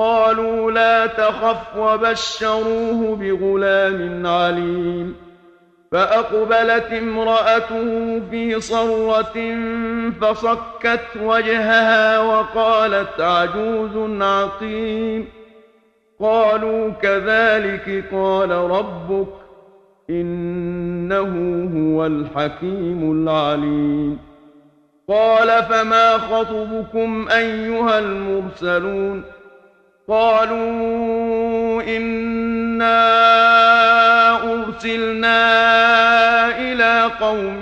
قالوا لا تخف وبشروه بغلام عليم. فأقبلت امرأته في صرة فصكت وجهها وقالت عجوز عقيم. قالوا كذلك قال ربك إنه هو الحكيم العليم. قال فما خطبكم أيها المرسلون؟ قالوا انا ارسلنا إلى قوم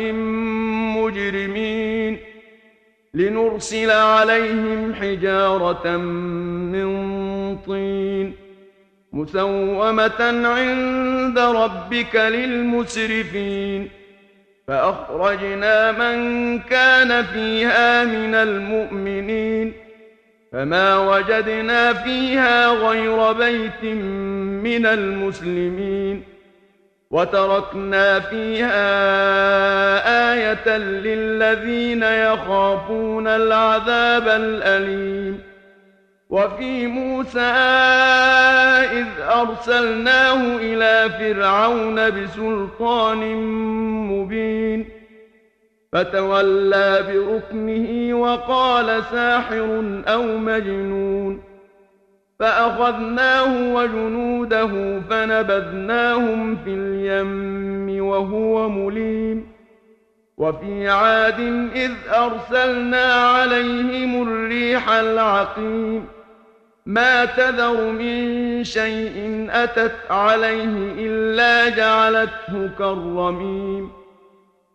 مجرمين لنرسل عليهم حجاره من طين مسومه عند ربك للمسرفين فاخرجنا من كان فيها من المؤمنين فما وجدنا فيها غير بيت من المسلمين. وتركنا فيها آية للذين يخافون العذاب الأليم. وفي موسى إذ أرسلناه إلى فرعون بسلطان مبين. فتولى بركنه وقال ساحر أو مجنون. فأخذناه وجنوده فنبذناهم في اليم وهو مليم. وفي عاد إذ أرسلنا عليهم الريح العقيم. ما تذر من شيء أتت عليه إلا جعلته كالرميم.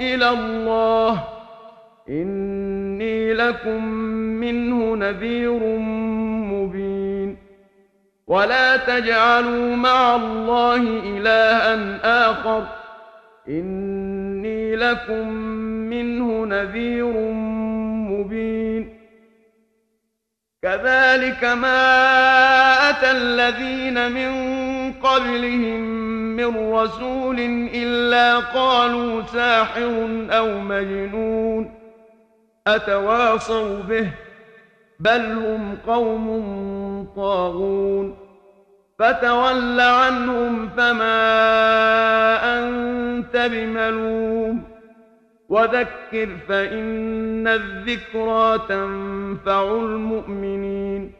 إلى الله. إني لكم منه نذير مبين. ولا تجعلوا مع الله إلها آخر. إني لكم منه نذير مبين. كذلك ما أتى الذين من قبلهم من رسول إلا قالوا ساحر أو مجنون أتواصوا به بل هم قوم طاغون فتول عنهم فما أنت بملوم وذكر فإن الذكرى تنفع المؤمنين